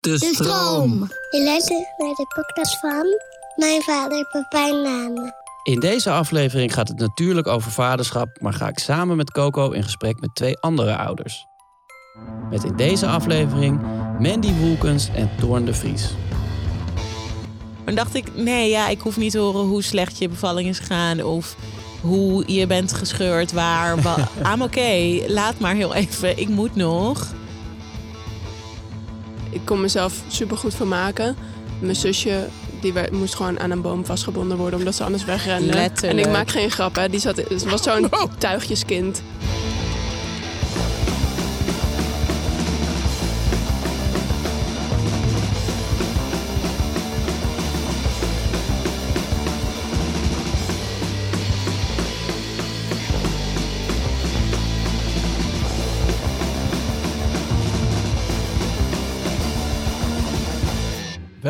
De stroom. Je luistert naar de podcast van mijn vader Pepijn Name. In deze aflevering gaat het natuurlijk over vaderschap, maar ga ik samen met Coco in gesprek met twee andere ouders. Met in deze aflevering Mandy Woelkens en Toorn de Vries. Maar dacht ik, nee, ja, ik hoef niet te horen hoe slecht je bevalling is gegaan of hoe je bent gescheurd, waar. wa- I'm oké, laat maar heel even. Ik moet nog. Ik kon mezelf supergoed vermaken. Mijn zusje die werd- moest gewoon aan een boom vastgebonden worden omdat ze anders wegrende. Letterlijk. En ik maak geen grap, hè. Die zat, was zo'n tuigjeskind.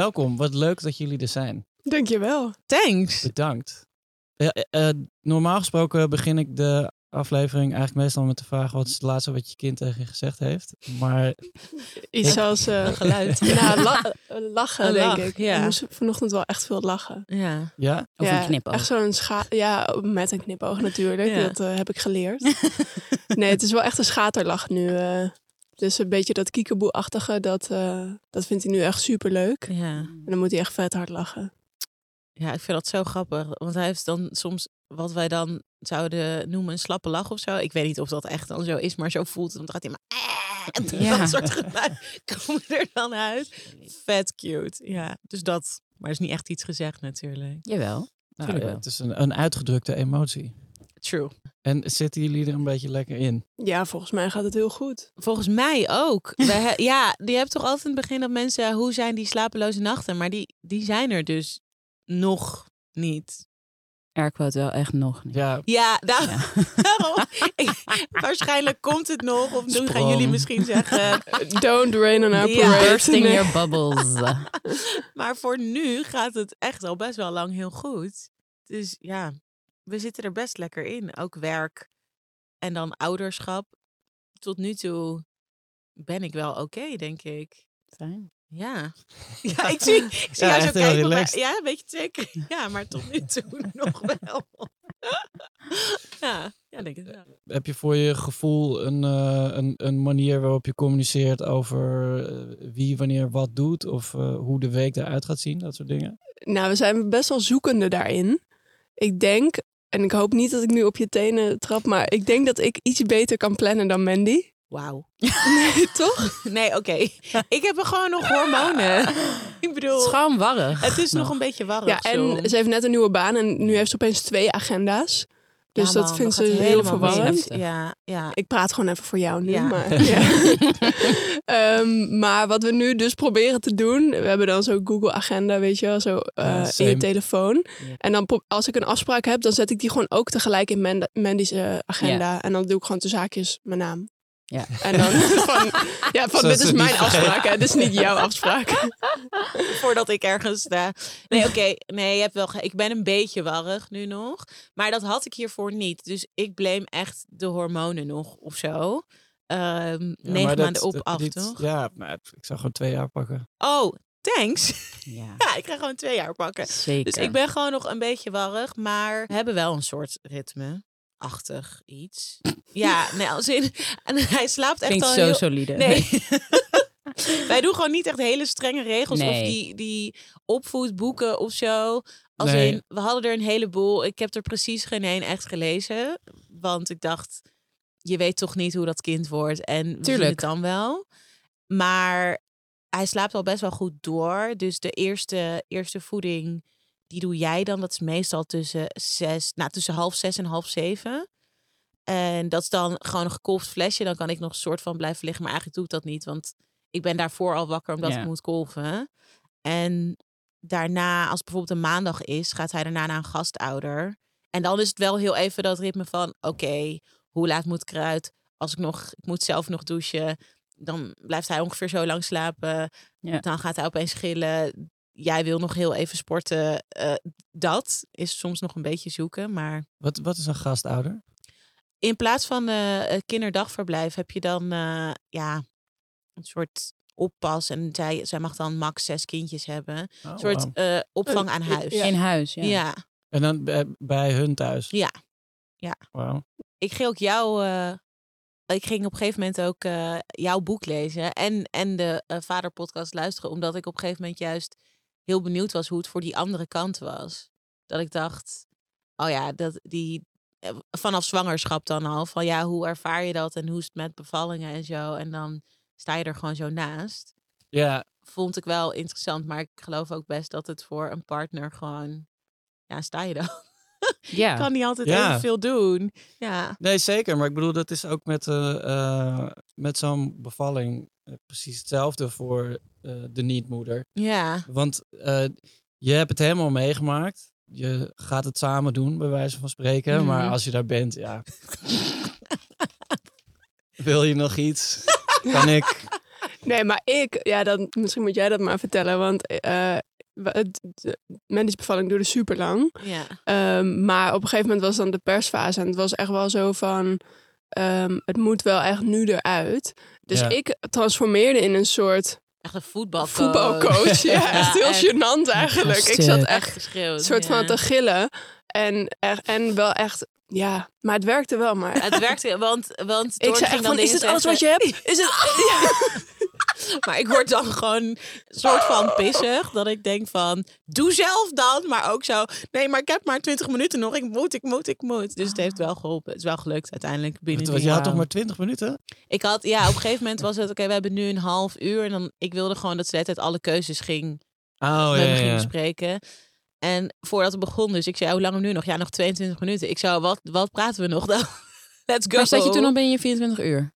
Welkom, wat leuk dat jullie er zijn. Dankjewel. Thanks. Bedankt. Ja, eh, eh, normaal gesproken begin ik de aflevering eigenlijk meestal met de vraag: wat is het laatste wat je kind tegen je gezegd heeft? Maar Iets als... eh, geluid. nou, la- lachen, Een denk lach, ik. ja. Ik moest vanochtend wel echt veel lachen. Ja. ja, Of ja, een knipoog. Echt zo'n scha... Ja, met een knipoog natuurlijk. Ja. Dat eh, heb ik geleerd. nee, het is wel echt een schaterlach nu. eh. Dus een beetje dat kiekeboe-achtige, dat, eh, dat vindt hij nu echt super leuk. ja. En dan moet hij echt vet hard lachen. Ja, ik vind dat zo grappig. Want hij heeft dan soms wat wij dan zouden noemen een slappe lach of zo. Ik weet niet of dat echt dan zo is, maar zo voelt het. Dan gaat hij maar... "Eh", Ja. Dat soort geluiden komen er dan uit. Vet cute. Ja, dus dat. Maar er is niet echt iets gezegd natuurlijk. Jawel. nou, ja, het is een, een uitgedrukte emotie. True. En zitten jullie er een beetje lekker in? Ja, volgens mij gaat het heel goed. Volgens mij ook. We he- ja, die hebt toch altijd in het begin dat mensen, hoe zijn die slapeloze nachten? Maar die, die zijn er dus nog niet. Airquote wel echt nog niet. Ja, Ja, daar- Ja. daarom. Ik- waarschijnlijk komt het nog. Of nu gaan jullie misschien zeggen. Don't rain on our. Bursting Nee. your bubbles. Maar voor nu gaat het echt al best wel lang heel goed. Dus ja, we zitten er best lekker in. Ook werk en dan ouderschap. Tot nu toe ben ik wel oké, denk ik. Fijn. Ja. Ja, ik zie, ik zie Ja, jou zo kijken. Maar, ja, een beetje tik. Ja, maar tot nu toe nog wel. Ja, ja denk ik wel. heb je voor je gevoel een, eh, een, een manier waarop je communiceert over eh, wie wanneer wat doet? Of eh, hoe de week eruit gaat zien? Dat soort dingen? Nou, we zijn best wel zoekende daarin. Ik denk, en ik hoop niet dat ik nu op je tenen trap, maar ik denk dat ik iets beter kan plannen dan Mandy. Wauw. Nee, toch? Nee, oké. Ik heb er gewoon nog hormonen. Ik bedoel, Het is gewoon warrig. het is nog een beetje warrig. Ja, en ze heeft net een nieuwe baan en nu heeft ze opeens twee agenda's. Dus Ja, dat man, vindt gaat ze heel verwarrend. Ja, ja. Ik praat gewoon even voor jou nu. Ja. Maar, ja. Ehm, maar wat we nu dus proberen te doen, we hebben dan zo'n Google Agenda, weet je wel, zo eh, Ja, in je telefoon. Ja. En dan als ik een afspraak heb, dan zet ik die gewoon ook tegelijk in Mand- Mandy's eh, agenda. En dan doe ik gewoon de zaakjes mijn naam. Ja. En dan van, ja, van dit is mijn afspraak, hè. dit is niet jouw afspraak. Voordat ik ergens sta. Nee, oké. Nee, je hebt wel ik ben een beetje warrig nu nog. Maar dat had ik hiervoor niet. Dus ik blame echt de hormonen nog of zo. Ehm Ja, negen dat- maanden op, dat- af, dit- toch? Ja, maar ik zou gewoon twee jaar pakken. Oh, thanks. Ja, Ja, ik ga gewoon twee jaar pakken. zeker. Dus ik ben gewoon nog een beetje warrig, maar we hebben wel een soort ritme. Achtig iets. Ja, nee, als in. En hij slaapt echt Klinkt al zo heel... solide. Nee. Wij doen gewoon niet echt hele strenge regels of die, die opvoedboeken of zo. Als Nee. in, we hadden er een heleboel. Ik heb er precies geen één echt gelezen. Want ik dacht, je weet toch niet hoe dat kind wordt. En we zien Tuurlijk. het dan wel. Maar hij slaapt al best wel goed door. Dus de eerste, eerste voeding, die doe jij dan. Dat is meestal tussen, zes, nou, tussen half zes en half zeven. En dat is dan gewoon een gekolfd flesje. Dan kan ik nog een soort van blijven liggen. Maar eigenlijk doe ik dat niet. Want ik ben daarvoor al wakker omdat Ja. ik moet kolven. En daarna, als het bijvoorbeeld een maandag is, gaat hij daarna naar een gastouder. En dan is het wel heel even dat ritme van, oké, hoe laat moet ik eruit? Als ik nog, ik moet zelf nog douchen. Dan blijft hij ongeveer zo lang slapen. Ja. Dan gaat hij opeens schillen. Jij wil nog heel even sporten. Eh, dat is soms nog een beetje zoeken. Maar Wat, wat is een gastouder? in plaats van eh, een kinderdagverblijf heb je dan eh, ja, een soort oppas. En zij, zij mag dan max zes kindjes hebben. Een Oh, soort wauw. eh, opvang aan Eh, huis. ja. In huis, ja. ja. En dan bij, bij hun thuis? Ja. Wauw. ik ging ook jou. eh, ik ging op een gegeven moment ook eh, jouw boek lezen en, en de eh, vaderpodcast luisteren, omdat ik op een gegeven moment juist heel benieuwd was hoe het voor die andere kant was. Dat ik dacht, oh ja, dat die eh, vanaf zwangerschap dan al van ja, hoe ervaar je dat en hoe is het met bevallingen en zo, en dan sta je er gewoon zo naast. Ja, Vond ik wel interessant, maar ik geloof ook best dat het voor een partner gewoon, ja, sta je dan. Ja. kan niet altijd Ja. evenveel doen. Ja. nee zeker. Maar ik bedoel, dat is ook met, eh, eh, met zo'n bevalling eh, precies hetzelfde voor eh, de niet-moeder. Ja. Want eh, je hebt het helemaal meegemaakt. Je gaat het samen doen, bij wijze van spreken. Maar Mhm. als je daar bent, ja. Wil je nog iets? Kan ik? Nee, maar ik, ja, dan, misschien moet jij dat maar vertellen. Want eh bevalling duurde super lang. Ja. Ehm, maar op een gegeven moment was dan de persfase. En het was echt wel zo van. ehm, het moet wel echt nu eruit. Dus Ja. ik transformeerde in een soort Echt een voetbalcoach. voetbalcoach. Ja, echt heel echt. gênant eigenlijk. Ik zat Echt een soort ja. van te gillen. En, en wel echt, ja, maar het werkte wel maar. Het werkte, want, want Ik zei echt van, is dit alles wat je hebt? Is het... Maar ik word dan gewoon een soort van pissig. Dat ik denk van, doe zelf dan. Maar ook zo, nee, maar ik heb maar 20 minuten nog. Ik moet, ik moet, ik moet. Dus het heeft wel geholpen. Het is wel gelukt uiteindelijk binnen Want die je had toch maar 20 minuten? Ik had, ja, op een gegeven moment was het, oké, we hebben nu een half uur. En dan, ik wilde gewoon dat ze de hele tijd alle keuzes ging, Oh met ja, me ging ja. bespreken. En voordat het begon, dus ik zei, hoe lang nu nog? Ja, nog 22 minuten. Ik zou, wat, wat praten we nog dan? Let's go. Maar zat je toen al binnen je 24 uur?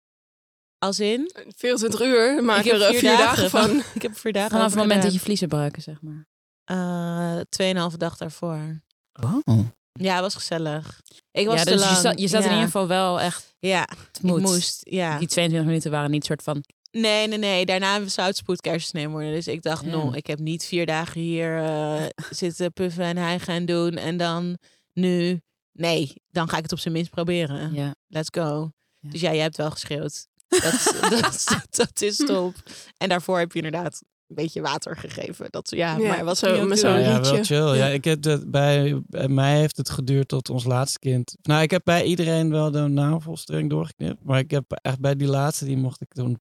Als in? 24 uur, maak heb er eh, vier, dagen van. Ik heb er vier dagen Vanaf het moment dat je vliezen bruiken, zeg maar. Eh, tweeënhalve dag daarvoor. Oh. Ja, het was gezellig. Ik was Ja, te dus lang. je zat, je zat ja. in ieder geval wel echt... Ja, Het moest. Ja. Die 22 minuten waren niet soort van... Nee, nee, nee. Daarna zou het spoedcursus nemen worden. Dus ik dacht, Ja. no, ik heb niet vier dagen hier eh, zitten puffen en hijgen en doen. En dan nu, nee, dan ga ik het op zijn minst proberen. Ja. Let's go. Ja. Dus ja, jij hebt wel geschreeuwd. Dat, dat, dat is top. En daarvoor heb je inderdaad een beetje water gegeven. Dat, ja, Ja, maar wat zo, met zo'n Ja, ja, liedje. wel chill. Ja, Ja. ik heb dat bij, bij mij heeft het geduurd tot ons laatste kind. Nou, ik heb bij iedereen wel de navelstreng doorgeknipt. Maar ik heb echt bij die laatste, die mocht ik toen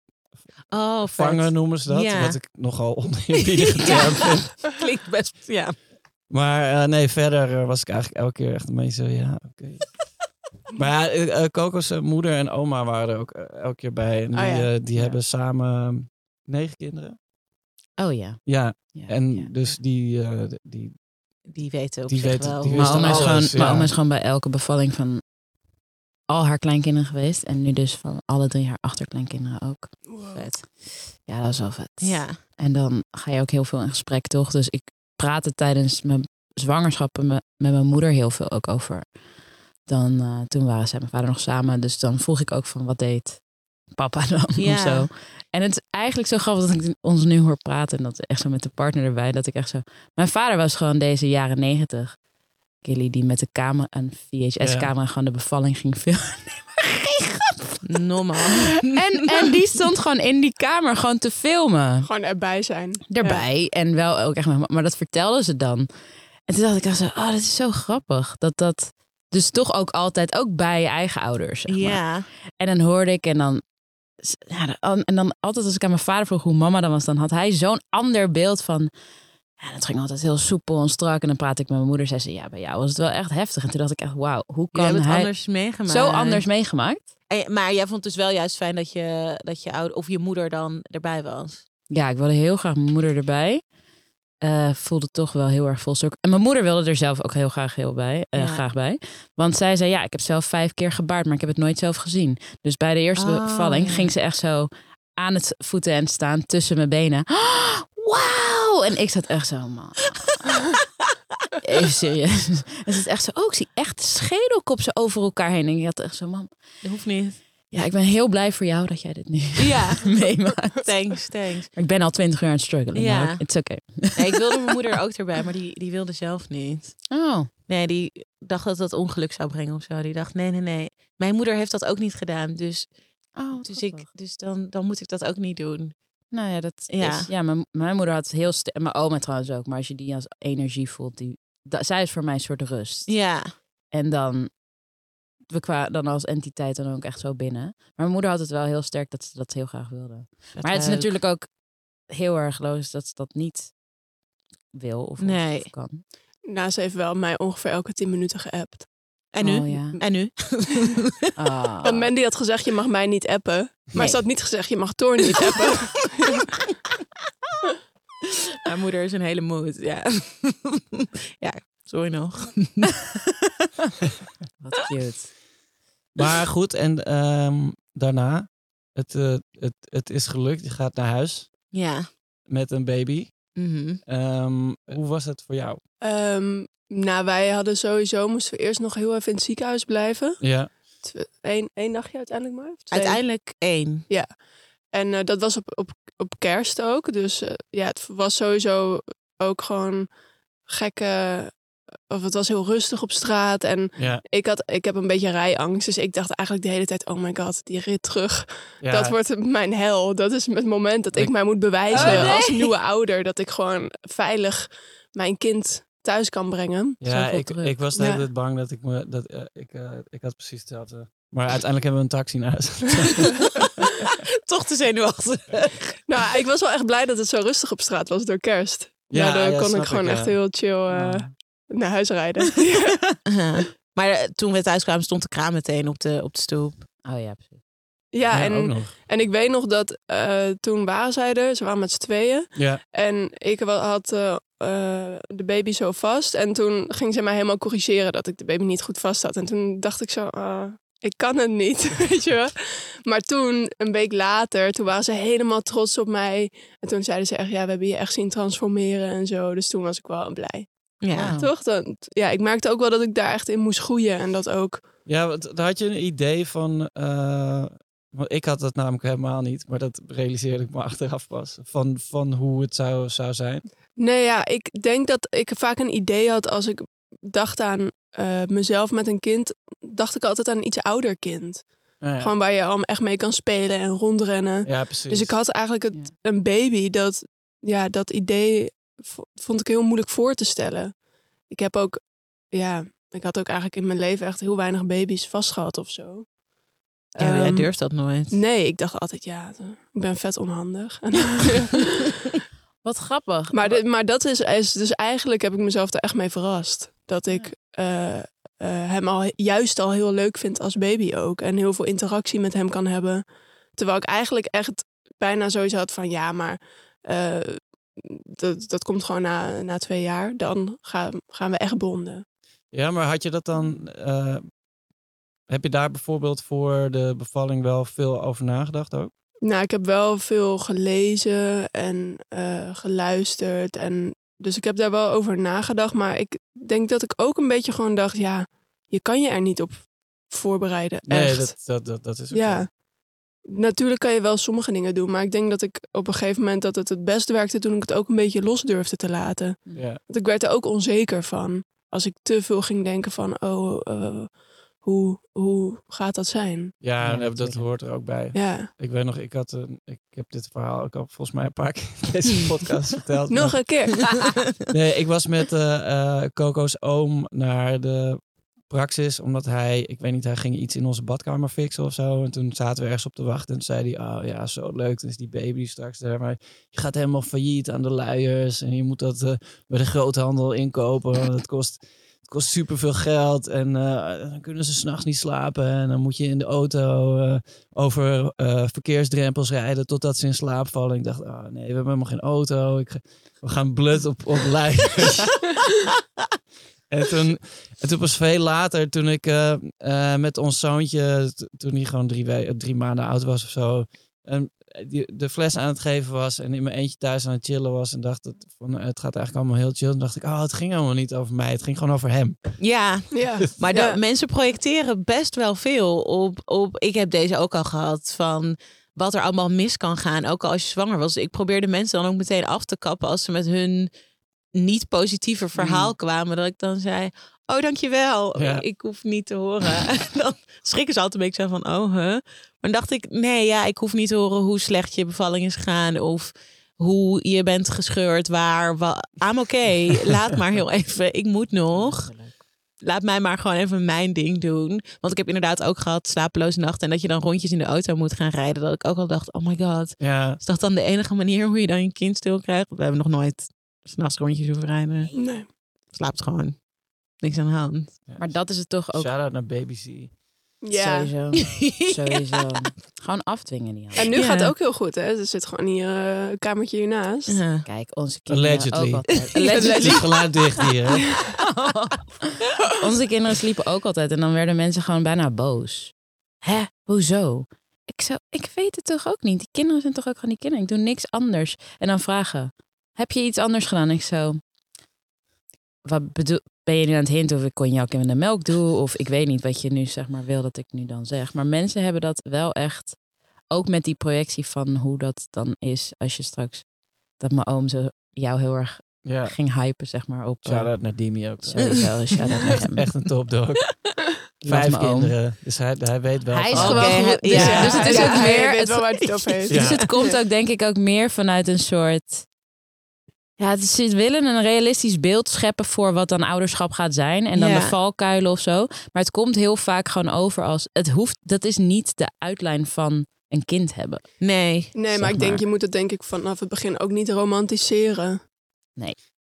Oh, vet. vangen, noemen ze dat. Ja. Wat ik nogal oneerbiedige term vind. Klinkt best, ja. Maar eh, nee, verder eh, was ik eigenlijk elke keer echt een beetje zo, ja, oké. Maar ja, eh, eh, Coco's eh, moeder en oma waren er ook eh, elke keer bij. En die, Oh ja. eh, die Ja. hebben samen negen kinderen. Oh ja. Ja, ja en ja. dus die, eh, die Die weten op Die zich weten- wel. die wisten oma, is alles, gewoon, oma is gewoon bij elke bevalling van al haar kleinkinderen geweest. En nu dus van alle drie haar achterkleinkinderen ook. Vet. Ja, dat is wel vet. Ja. En dan ga je ook heel veel in gesprek, toch? Dus ik praatte tijdens mijn zwangerschappen met mijn moeder heel veel ook over. Dan, eh, toen waren zij en mijn vader nog samen. Dus dan vroeg ik ook van, wat deed papa dan? Ja. Of zo. En het is eigenlijk zo grappig dat ik ons nu hoor praten. En dat echt zo met de partner erbij. Dat ik echt zo... Mijn vader was gewoon deze jaren negentig. Gilly die met de camera, een VHS-camera, gewoon de bevalling ging filmen. Normaal. En, en die stond gewoon in die kamer gewoon te filmen. Gewoon erbij zijn. erbij. En wel ook echt, maar maar dat vertelden ze dan. En toen dacht ik zo, oh, dat is zo grappig. Dat dat dus toch ook altijd, ook bij je eigen ouders. Zeg maar. Ja. En dan hoorde ik en dan, ja, en dan altijd als ik aan mijn vader vroeg hoe mama dan was, dan had hij zo'n ander beeld van, ja, dat ging altijd heel soepel en strak. En dan praatte ik met mijn moeder, zei ze, ja, bij jou was het wel echt heftig. En toen dacht ik echt, wauw, hoe kan het hij anders meegemaakt. zo anders meegemaakt? En- maar jij vond het dus wel juist fijn dat je, dat je ouder of je moeder dan erbij was. Ja, ik wilde heel graag mijn moeder erbij. Eh, voelde toch wel heel erg vol. En mijn moeder wilde er zelf ook heel graag, heel bij, eh, Ja. graag bij. Want zij zei, ja, ik heb zelf vijf keer gebaard, maar ik heb het nooit zelf gezien. Dus bij de eerste Oh, bevalling ja. ging ze echt zo aan het voeten en staan tussen mijn benen. Wauw! En ik zat echt zo, man. Even serieus. En ze is echt zo, oh, ik zie echt de schedelkop zo over elkaar heen. En ik had echt zo, mam. Dat hoeft niet. Ja, ik ben heel blij voor jou dat jij dit nu Ja. meemaakt. Thanks, thanks. Maar ik ben al twintig uur aan het struggelen. Ja. maar it's okay. Nee, ik wilde mijn moeder ook erbij, maar die, die wilde zelf niet. Oh. Nee, die dacht dat dat ongeluk zou brengen of zo. Die dacht, nee, nee, nee. Mijn moeder heeft dat ook niet gedaan. Dus, Oh, dus, ik, dus dan, dan moet ik dat ook niet doen. Nou ja, dat Ja. is... Ja, mijn, mijn moeder had heel sterk... Mijn oma trouwens ook. Maar als je die als energie voelt, die, da- zij is voor mij een soort rust. Ja. En dan... We kwamen dan als entiteit dan ook echt zo binnen. Maar mijn moeder had het wel heel sterk dat ze dat heel graag wilde. Maar het is leuk. natuurlijk ook heel erg logisch dat ze dat niet wil of, Nee. of kan. Nou, ze heeft wel mij ongeveer elke tien minuten geappt. En nu? Oh, ja. En nu? Ah. Want Mandy had gezegd, je mag mij niet appen. Maar Nee. ze had niet gezegd, je mag Thor niet appen. Mijn moeder is een hele moed. Ja. ja, sorry nog. Wat cute. Maar goed, en ehm, daarna, het, eh, het, het is gelukt. Je gaat naar huis Ja. met een baby. Mhm. Ehm, hoe was het voor jou? Ehm, nou, wij hadden sowieso, moesten we eerst nog heel even in het ziekenhuis blijven. Ja, Eén, één nachtje uiteindelijk maar? Of twee? Uiteindelijk één. En eh, dat was op, op, op kerst ook. Dus eh, ja, het was sowieso ook gewoon gekke... Of het was heel rustig op straat. En ja, ik, had, ik heb een beetje rijangst. Dus ik dacht eigenlijk de hele tijd... Oh my god, die rit terug. ja. Dat wordt mijn hel. Dat is het moment dat ik Ik- mij moet bewijzen Oh, nee. als nieuwe ouder. Dat ik gewoon veilig mijn kind thuis kan brengen. Ja, ik, ik was de hele tijd bang dat ik me... Dat, eh, ik, eh, ik had precies hetzelfde. Maar uiteindelijk hebben we een taxi naar huis. Toch te zenuwachtig. Nou, ik was wel echt blij dat het zo rustig op straat was door kerst. Ja, Ja, dan ja, kon ik gewoon ik, ja. echt heel chill eh, naar huis rijden. Uh-huh. Maar eh, toen we thuis kwamen stond de kraan meteen op de, op de stoep. Oh ja, precies. ja, en, en ik weet nog dat eh, toen waren zij er. Ze waren met z'n tweeën. Ja, En ik had eh, eh, de baby zo vast. En toen ging ze mij helemaal corrigeren dat ik de baby niet goed vast had. En toen dacht ik zo, ah, ik kan het niet, weet je wel. Maar toen, een week later, toen waren ze helemaal trots op mij. En toen zeiden ze echt, ja, we hebben je echt zien transformeren en zo. Dus toen was ik wel blij. Ja. Toch? Dan, ja, ik merkte ook wel dat ik daar echt in moest groeien. En dat ook, ja want daar had je een idee van... eh, want ik had dat namelijk helemaal niet. Maar dat realiseerde ik me achteraf pas. Van, van hoe het zou, zou zijn. Nee, ja, ik denk dat ik vaak een idee had als ik dacht aan eh, mezelf met een kind. Dacht ik altijd aan een iets ouder kind. Ja, ja. Gewoon waar je al echt mee kan spelen en rondrennen. Ja, precies. Dus ik had eigenlijk het, Ja. een baby dat, ja, dat idee vond ik heel moeilijk voor te stellen. Ik heb ook, ja, ik had ook eigenlijk in mijn leven echt heel weinig baby's vastgehad of zo. Ja, jij Ehm, durft dat nooit. Nee, ik dacht altijd, ja, ik ben vet onhandig. Wat grappig. Maar, maar dat is, is dus eigenlijk heb ik mezelf er echt mee verrast. Dat ik eh, eh, hem al juist al heel leuk vind als baby ook. En heel veel interactie met hem kan hebben. Terwijl ik eigenlijk echt bijna sowieso had van ja, maar eh, dat, dat komt gewoon na, na twee jaar. Dan gaan, gaan we echt bonden. Ja, maar had je dat dan... eh, heb je daar bijvoorbeeld voor de bevalling wel veel over nagedacht ook? Nou, ik heb wel veel gelezen en eh, geluisterd. En dus ik heb daar wel over nagedacht. Maar ik denk dat ik ook een beetje gewoon dacht, ja, je kan je er niet op voorbereiden. Nee, echt. dat, dat, dat, dat is ook. Ja. Natuurlijk kan je wel sommige dingen doen, maar ik denk dat ik op een gegeven moment dat het het best werkte toen ik het ook een beetje los durfde te laten. Ja. Want ik werd er ook onzeker van. Als ik te veel ging denken van, oh, eh, hoe, hoe gaat dat zijn? Ja, dat hoort er ook bij. Ja, Ik weet nog, ik had een, ik heb dit verhaal ook al volgens mij een paar keer in deze podcast verteld. nog maar- een keer. Nee, ik was met eh, eh, Coco's oom naar de praxis, omdat hij, ik weet niet, hij ging iets in onze badkamer fixen of zo. En toen zaten we ergens op te wachten en zei hij, oh ja, zo leuk, dan is die baby straks daar. Maar je gaat helemaal failliet aan de luiers en je moet dat eh, bij de groothandel inkopen. want Het kost, het kost superveel geld en eh, dan kunnen ze s'nachts niet slapen. En dan moet je in de auto eh, over verkeersdrempels rijden totdat ze in slaap vallen. Ik dacht, oh nee, we hebben helemaal geen auto. Ik, we gaan blut op, op luiers. En toen, en toen pas veel later, toen ik eh, eh, met ons zoontje, toen hij gewoon drie, we- drie maanden oud was of zo, en die, de fles aan het geven was en in mijn eentje thuis aan het chillen was en dacht, dat, van, het gaat eigenlijk allemaal heel chill. Toen dacht ik, oh, het ging helemaal niet over mij, het ging gewoon over hem. Ja, Ja, maar Ja. mensen projecteren best wel veel op, op. Ik heb deze ook al gehad van wat er allemaal mis kan gaan, ook al als je zwanger was. Ik probeerde mensen dan ook meteen af te kappen als ze met hun niet positieve verhaal kwamen, dat ik dan zei, oh dankjewel, Ja. ik hoef niet te horen. En dan schrikken ze altijd een beetje van, oh huh. Maar dan dacht ik, nee ja, ik hoef niet te horen hoe slecht je bevalling is gegaan of hoe je bent gescheurd, waar, wa I'm oké, laat maar heel even, ik moet nog laat mij maar gewoon even mijn ding doen. Want ik heb inderdaad ook gehad slapeloze nachten. En dat je dan rondjes in de auto moet gaan rijden. Dat ik ook al dacht, oh my god. Ja, Is dat dan de enige manier hoe je dan je kind stil krijgt? We hebben nog nooit s'nachts rondjes hoeven rijden. Nee. Slaapt gewoon. Niks aan de hand. Maar dat is het toch ook Shout-out naar Baby C. Ja. sowieso. Sowieso. Gewoon afdwingen die hand. En nu Ja. gaat het ook heel goed, hè? Ze zit gewoon hier uh, kamertje hiernaast. Kijk, onze kinderen Allegedly. ook altijd. Het is geluid dicht hier. hè? Onze kinderen sliepen ook altijd en dan werden mensen gewoon bijna boos. Hè? Hoezo? Ik, zo, ik weet het toch ook niet. Die kinderen zijn toch ook gewoon die kinderen. Ik doe niks anders. En dan vragen, heb je iets anders gedaan? Ik zo, wat bedoel, ben je nu aan het hinten of ik cognac in de melk doe? Of ik weet niet wat je nu zeg maar wil dat ik nu dan zeg. Maar mensen hebben dat wel echt, ook met die projectie van hoe dat dan is als je straks, dat mijn oom zo jou heel erg Ja, ging hypen zeg maar op... eh, shout-out naar Dimi ook. Sowieso, naar Echt, hem. echt een topdog. Vijf kinderen. Dus hij, hij weet wel. Hij is gewoon goed. Dus, ja. dus het is Ja, ook hij meer... weet Het, wel waar hij het over heeft. Ja. Dus het komt ook denk ik ook meer vanuit een soort... Ja, het is, ze willen een realistisch beeld scheppen voor wat dan ouderschap gaat zijn. En dan Ja. de valkuilen of zo. Maar het komt heel vaak gewoon over als... Het hoeft, dat is niet de uitlijn van een kind hebben. Nee. Nee, maar ik denk, maar. je moet het denk ik vanaf het begin ook niet romantiseren.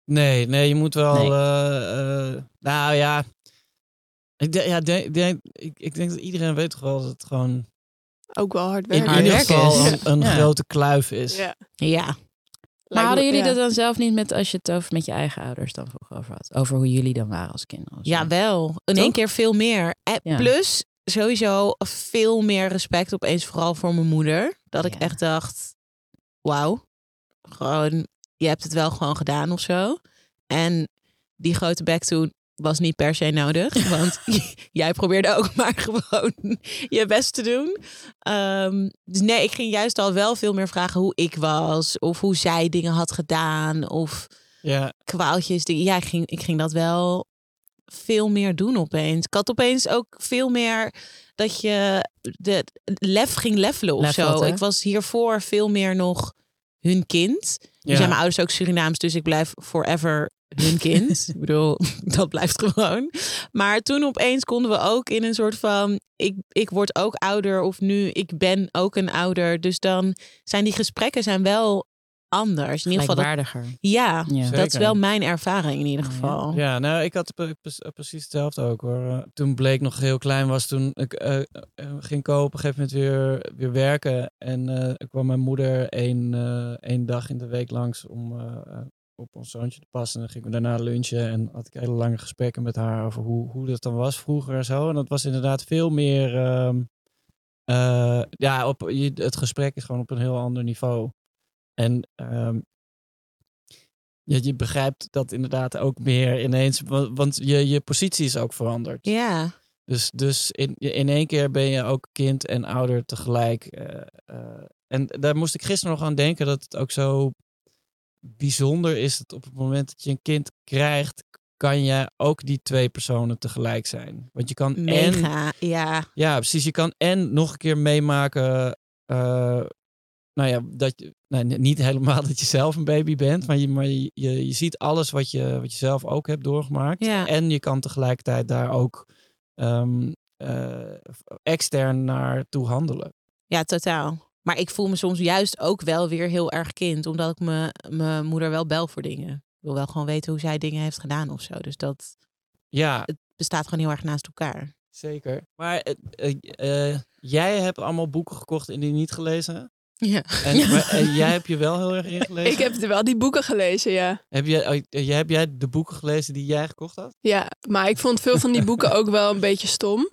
Nee, nee, je moet wel. Nee. eh, eh, nou ja. Ik, denk- ja, denk, denk, ik, ik denk dat iedereen weet toch wel dat het gewoon Ook wel hard in werken. hard ieder geval is. een, een Ja. grote kluif is. Ja. Ja. Maar hadden jullie dat dan zelf niet met als je het over met je eigen ouders dan vroeger over had? Over hoe jullie dan waren als kinderen? Ja, wel. In één keer veel meer. En Ja. plus sowieso veel meer respect opeens vooral voor mijn moeder. Dat ik Ja. echt dacht, wauw. Gewoon, je hebt het wel gewoon gedaan of zo. En die grote bek toen was niet per se nodig. Want jij probeerde ook maar gewoon je best te doen. Ehm, dus nee, ik ging juist al wel veel meer vragen hoe ik was. Of hoe zij dingen had gedaan. Of Ja, kwaaltjes. Die, ja, ik ging, ik ging dat wel veel meer doen opeens. Ik had opeens ook veel meer dat je de lef ging levelen of Lef zo. Ik was hiervoor veel meer nog hun kind. Nu Ja. zijn mijn ouders ook Surinaams, dus ik blijf forever hun kind. ik bedoel, dat blijft gewoon. Maar toen opeens konden we ook in een soort van... Ik, ik word ook ouder of nu ik ben ook een ouder. Dus dan zijn die gesprekken zijn wel anders. In ieder geval, dat, ja, Ja. dat is wel mijn ervaring in ieder geval. ja, nou, ik had pre- precies hetzelfde ook hoor. Eh, Toen Blake nog heel klein was, toen ik eh, eh, ging kopen, op een gegeven moment weer, weer werken. En eh, ik kwam mijn moeder één, eh, één dag in de week langs om eh, eh, op ons zoontje te passen. En dan gingen we daarna lunchen en had ik hele lange gesprekken met haar over hoe, hoe dat dan was vroeger en zo. En dat was inderdaad veel meer... ehm, eh, ja, op, je, het gesprek is gewoon op een heel ander niveau. En ehm, je, je begrijpt dat inderdaad ook meer ineens, wa- want je, je positie is ook veranderd. Ja, Dus, dus in, in één keer ben je ook kind en ouder tegelijk. eh, eh, en daar moest ik gisteren nog aan denken dat het ook zo bijzonder is dat op het moment dat je een kind krijgt, kan je ook die twee personen tegelijk zijn. Want je kan en. Ja, ja, precies. Je kan en nog een keer meemaken. eh, nou ja, dat je. Nou, niet helemaal dat je zelf een baby bent. Maar je, maar je, je, je ziet alles wat je, wat je zelf ook hebt doorgemaakt. Ja. En je kan tegelijkertijd daar ook ehm, eh, extern naar toe handelen. ja, totaal. Maar ik voel me soms juist ook wel weer heel erg kind. Omdat ik me- mijn moeder wel bel voor dingen. Ik wil wel gewoon weten hoe zij dingen heeft gedaan of zo. Dus dat Ja, bestaat gewoon heel erg naast elkaar. zeker. Maar eh, eh, eh, jij hebt allemaal boeken gekocht en die niet gelezen. Ja. En, maar, en jij hebt je wel heel erg ingelezen. Ik heb wel die boeken gelezen, ja. Heb jij, oh, jij, heb jij de boeken gelezen die jij gekocht had? Ja, maar ik vond veel van die boeken ook wel een beetje stom.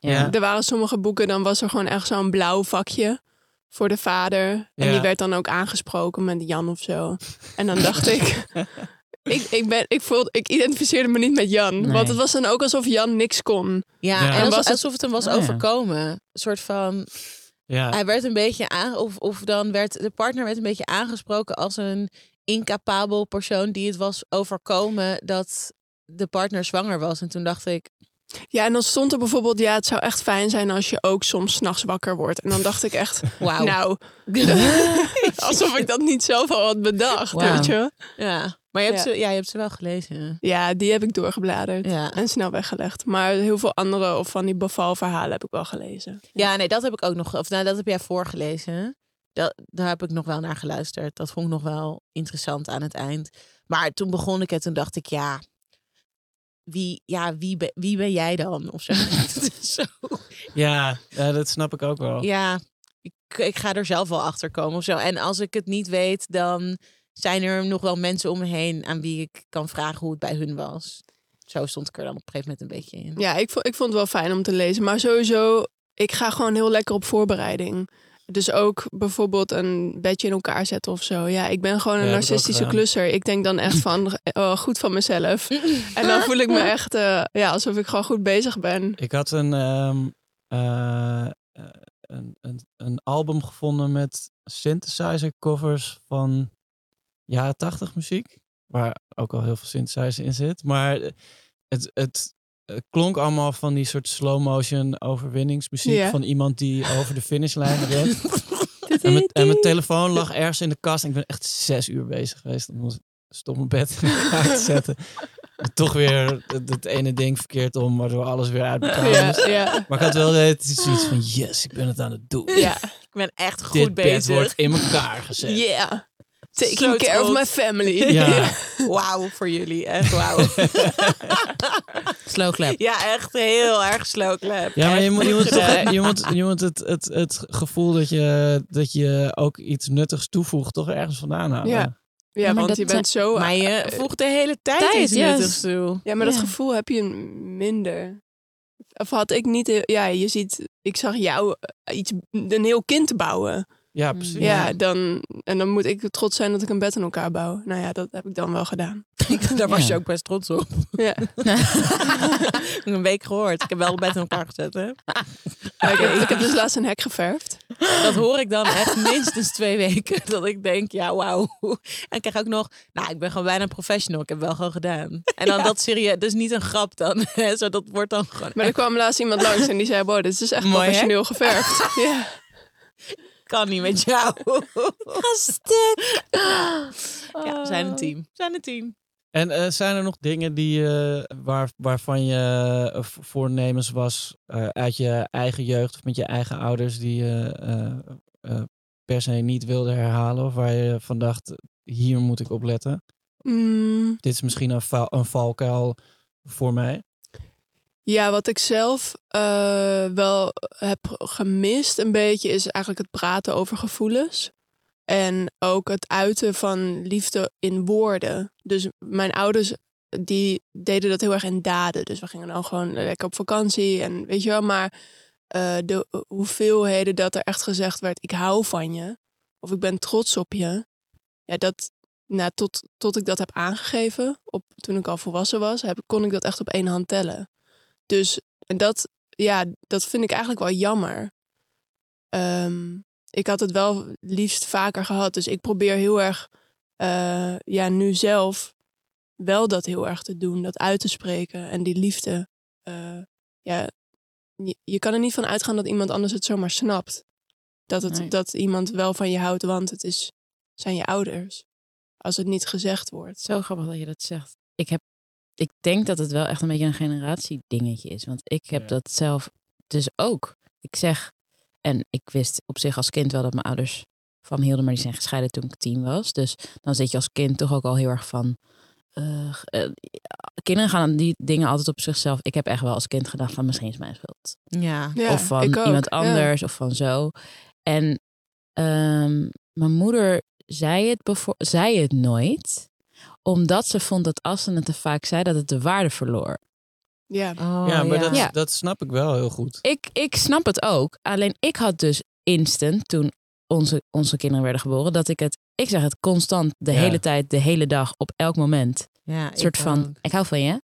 Ja. Er waren sommige boeken, dan was er gewoon echt zo'n blauw vakje voor de vader. En Ja. die werd dan ook aangesproken met Jan of zo. En dan dacht ik, ik, ik, ben, ik, voelde, ik identificeerde me niet met Jan. Nee. Want het was dan ook alsof Jan niks kon. Ja, Ja. en En als- was het- alsof het hem was Oh, ja. overkomen. Een soort van, Ja. hij werd een beetje aan, of, of dan werd de partner werd een beetje aangesproken als een incapabel persoon die het was overkomen dat de partner zwanger was. En toen dacht ik, Ja, en dan stond er bijvoorbeeld, ja, het zou echt fijn zijn als je ook soms 's nachts wakker wordt. En dan dacht ik echt, wauw. nou, alsof ik dat niet zelf al had bedacht, weet je. Ja, maar je hebt, Ja. Ze, ja, je hebt ze wel gelezen. Ja, die heb ik doorgebladerd Ja. en snel weggelegd. Maar heel veel andere of van die bevalverhalen heb ik wel gelezen. Ja, nee, dat heb ik ook nog. Of nou, dat heb jij voorgelezen. Dat, daar heb ik nog wel naar geluisterd. Dat vond ik nog wel interessant aan het eind. Maar toen begon ik het, toen dacht ik, ja, wie, ja, wie, ben, wie ben jij dan? Of zo. Ja, dat snap ik ook wel. Ja, ik, ik ga er zelf wel achter komen of zo. En als ik het niet weet, dan zijn er nog wel mensen om me heen aan wie ik kan vragen hoe het bij hun was. Zo stond ik er dan op een gegeven moment een beetje in. Ja, ik vond, ik vond het wel fijn om te lezen. Maar sowieso, ik ga gewoon heel lekker op voorbereiding. Dus ook bijvoorbeeld een bedje in elkaar zetten of zo. Ja, ik ben gewoon een Ja, narcistische klusser. Ik denk dan echt van, oh, goed van mezelf. En dan voel ik me echt eh, ja, alsof ik gewoon goed bezig ben. Ik had een, ehm, eh, eh, een, een, een album gevonden met synthesizer covers van jaren tachtig muziek. Waar ook al heel veel synthesizer in zit. Maar het, het, eh, klonk allemaal van die soort slow motion overwinningsmuziek. Van iemand die over de finishlijn rent. En mijn, en mijn telefoon lag ergens in de kast. En ik ben echt zes uur bezig geweest om ons stop mijn bed elkaar te zetten. En toch weer het, het ene ding verkeerd om, waardoor alles weer uit elkaar Maar ik had wel tijd zoiets van, yes, ik ben het aan het doen. ja. Ik ben echt goed Dit bed bezig. wordt in elkaar gezet. Taking care of trots. my family. Ja, Wauw voor jullie, echt wauw. Slow clap. ja, echt heel erg slow clap. ja maar je moet, je moet, toch, je moet, je moet het, het, het gevoel dat je, dat je ook iets nuttigs toevoegt toch ergens vandaan halen. Ja. Ja, maar want je bent zo... Maar je eh, voegt de hele tijd, Tijd, iets nuttigs toe. Ja, maar dat gevoel heb je minder. Of had ik niet... Ja, je ziet... Ik zag jou eh, iets, een heel kind bouwen. Ja, precies. Ja, dan, en dan moet ik trots zijn dat ik een bed in elkaar bouw. Nou ja, dat heb ik dan wel gedaan. Daar was Ja. je ook best trots op. Ja. Ik heb een week gehoord. Ik heb wel een bed in elkaar gezet. Hè? Ik, heb, dus laatst een hek geverfd. Dat hoor ik dan echt minstens twee weken. Dat ik denk, ja, wauw. En ik krijg ook nog, nou, ik ben gewoon bijna professional. Ik heb wel gewoon gedaan. En dan dat serieus, dus niet een grap dan. hè, Zo, dat wordt dan gewoon Maar er kwam laatst iemand langs en die zei... Wow, dit is echt Mooi, hè? professioneel geverfd. Ja. Kan niet met jou. Ga stuk. Ja, we zijn een team. We zijn een team. En eh, zijn er nog dingen die, eh, waar, waarvan je eh, voornemens was eh, uit je eigen jeugd of met je eigen ouders die je eh, eh, per se niet wilde herhalen? Of waar je van dacht, hier moet ik op letten? Mm, Dit is misschien een, val, een valkuil voor mij. Ja, wat ik zelf eh, wel heb gemist een beetje... is eigenlijk het praten over gevoelens. En ook het uiten van liefde in woorden. Dus mijn ouders die deden dat heel erg in daden. Dus we gingen dan gewoon lekker op vakantie en weet je wel. Maar eh, de hoeveelheden dat er echt gezegd werd: ik hou van je of ik ben trots op je. Ja, dat nou, tot, tot ik dat heb aangegeven, op, toen ik al volwassen was, heb, kon ik dat echt op één hand tellen. Dus en dat, ja, dat vind ik eigenlijk wel jammer. Ehm, ik had het wel liefst vaker gehad. Dus ik probeer heel erg, eh, ja, nu zelf wel dat heel erg te doen. Dat uit te spreken en die liefde. eh, ja, je, je kan er niet van uitgaan dat iemand anders het zomaar snapt. Dat, het, Nee. dat iemand wel van je houdt, want het is, zijn je ouders. Als het niet gezegd wordt. Zo grappig dat je dat zegt. Ik, heb, ik denk dat het wel echt een beetje een generatiedingetje is. Want ik heb Ja. dat zelf dus ook. Ik zeg, en ik wist op zich als kind wel dat mijn ouders van hielden, maar die zijn gescheiden toen ik tien was. Dus dan zit je als kind toch ook al heel erg van. eh, eh, kinderen gaan die dingen altijd op zichzelf. Ik heb echt wel als kind gedacht van misschien is mijn schuld Ja. Ja, of van ik ook, iemand ja. anders of van zo. En ehm, mijn moeder zei het, zei het nooit, omdat ze vond dat als ze het te vaak zei, dat het de waarde verloor. Ja. Oh, ja, maar Dat, Ja. dat snap ik wel heel goed. Ik, ik snap het ook. Alleen ik had dus instant, toen onze, onze kinderen werden geboren, dat ik het, ik zeg het constant, de Ja. hele tijd, de hele dag, op elk moment. Ja, Een soort ik van, ook. ik hou van je.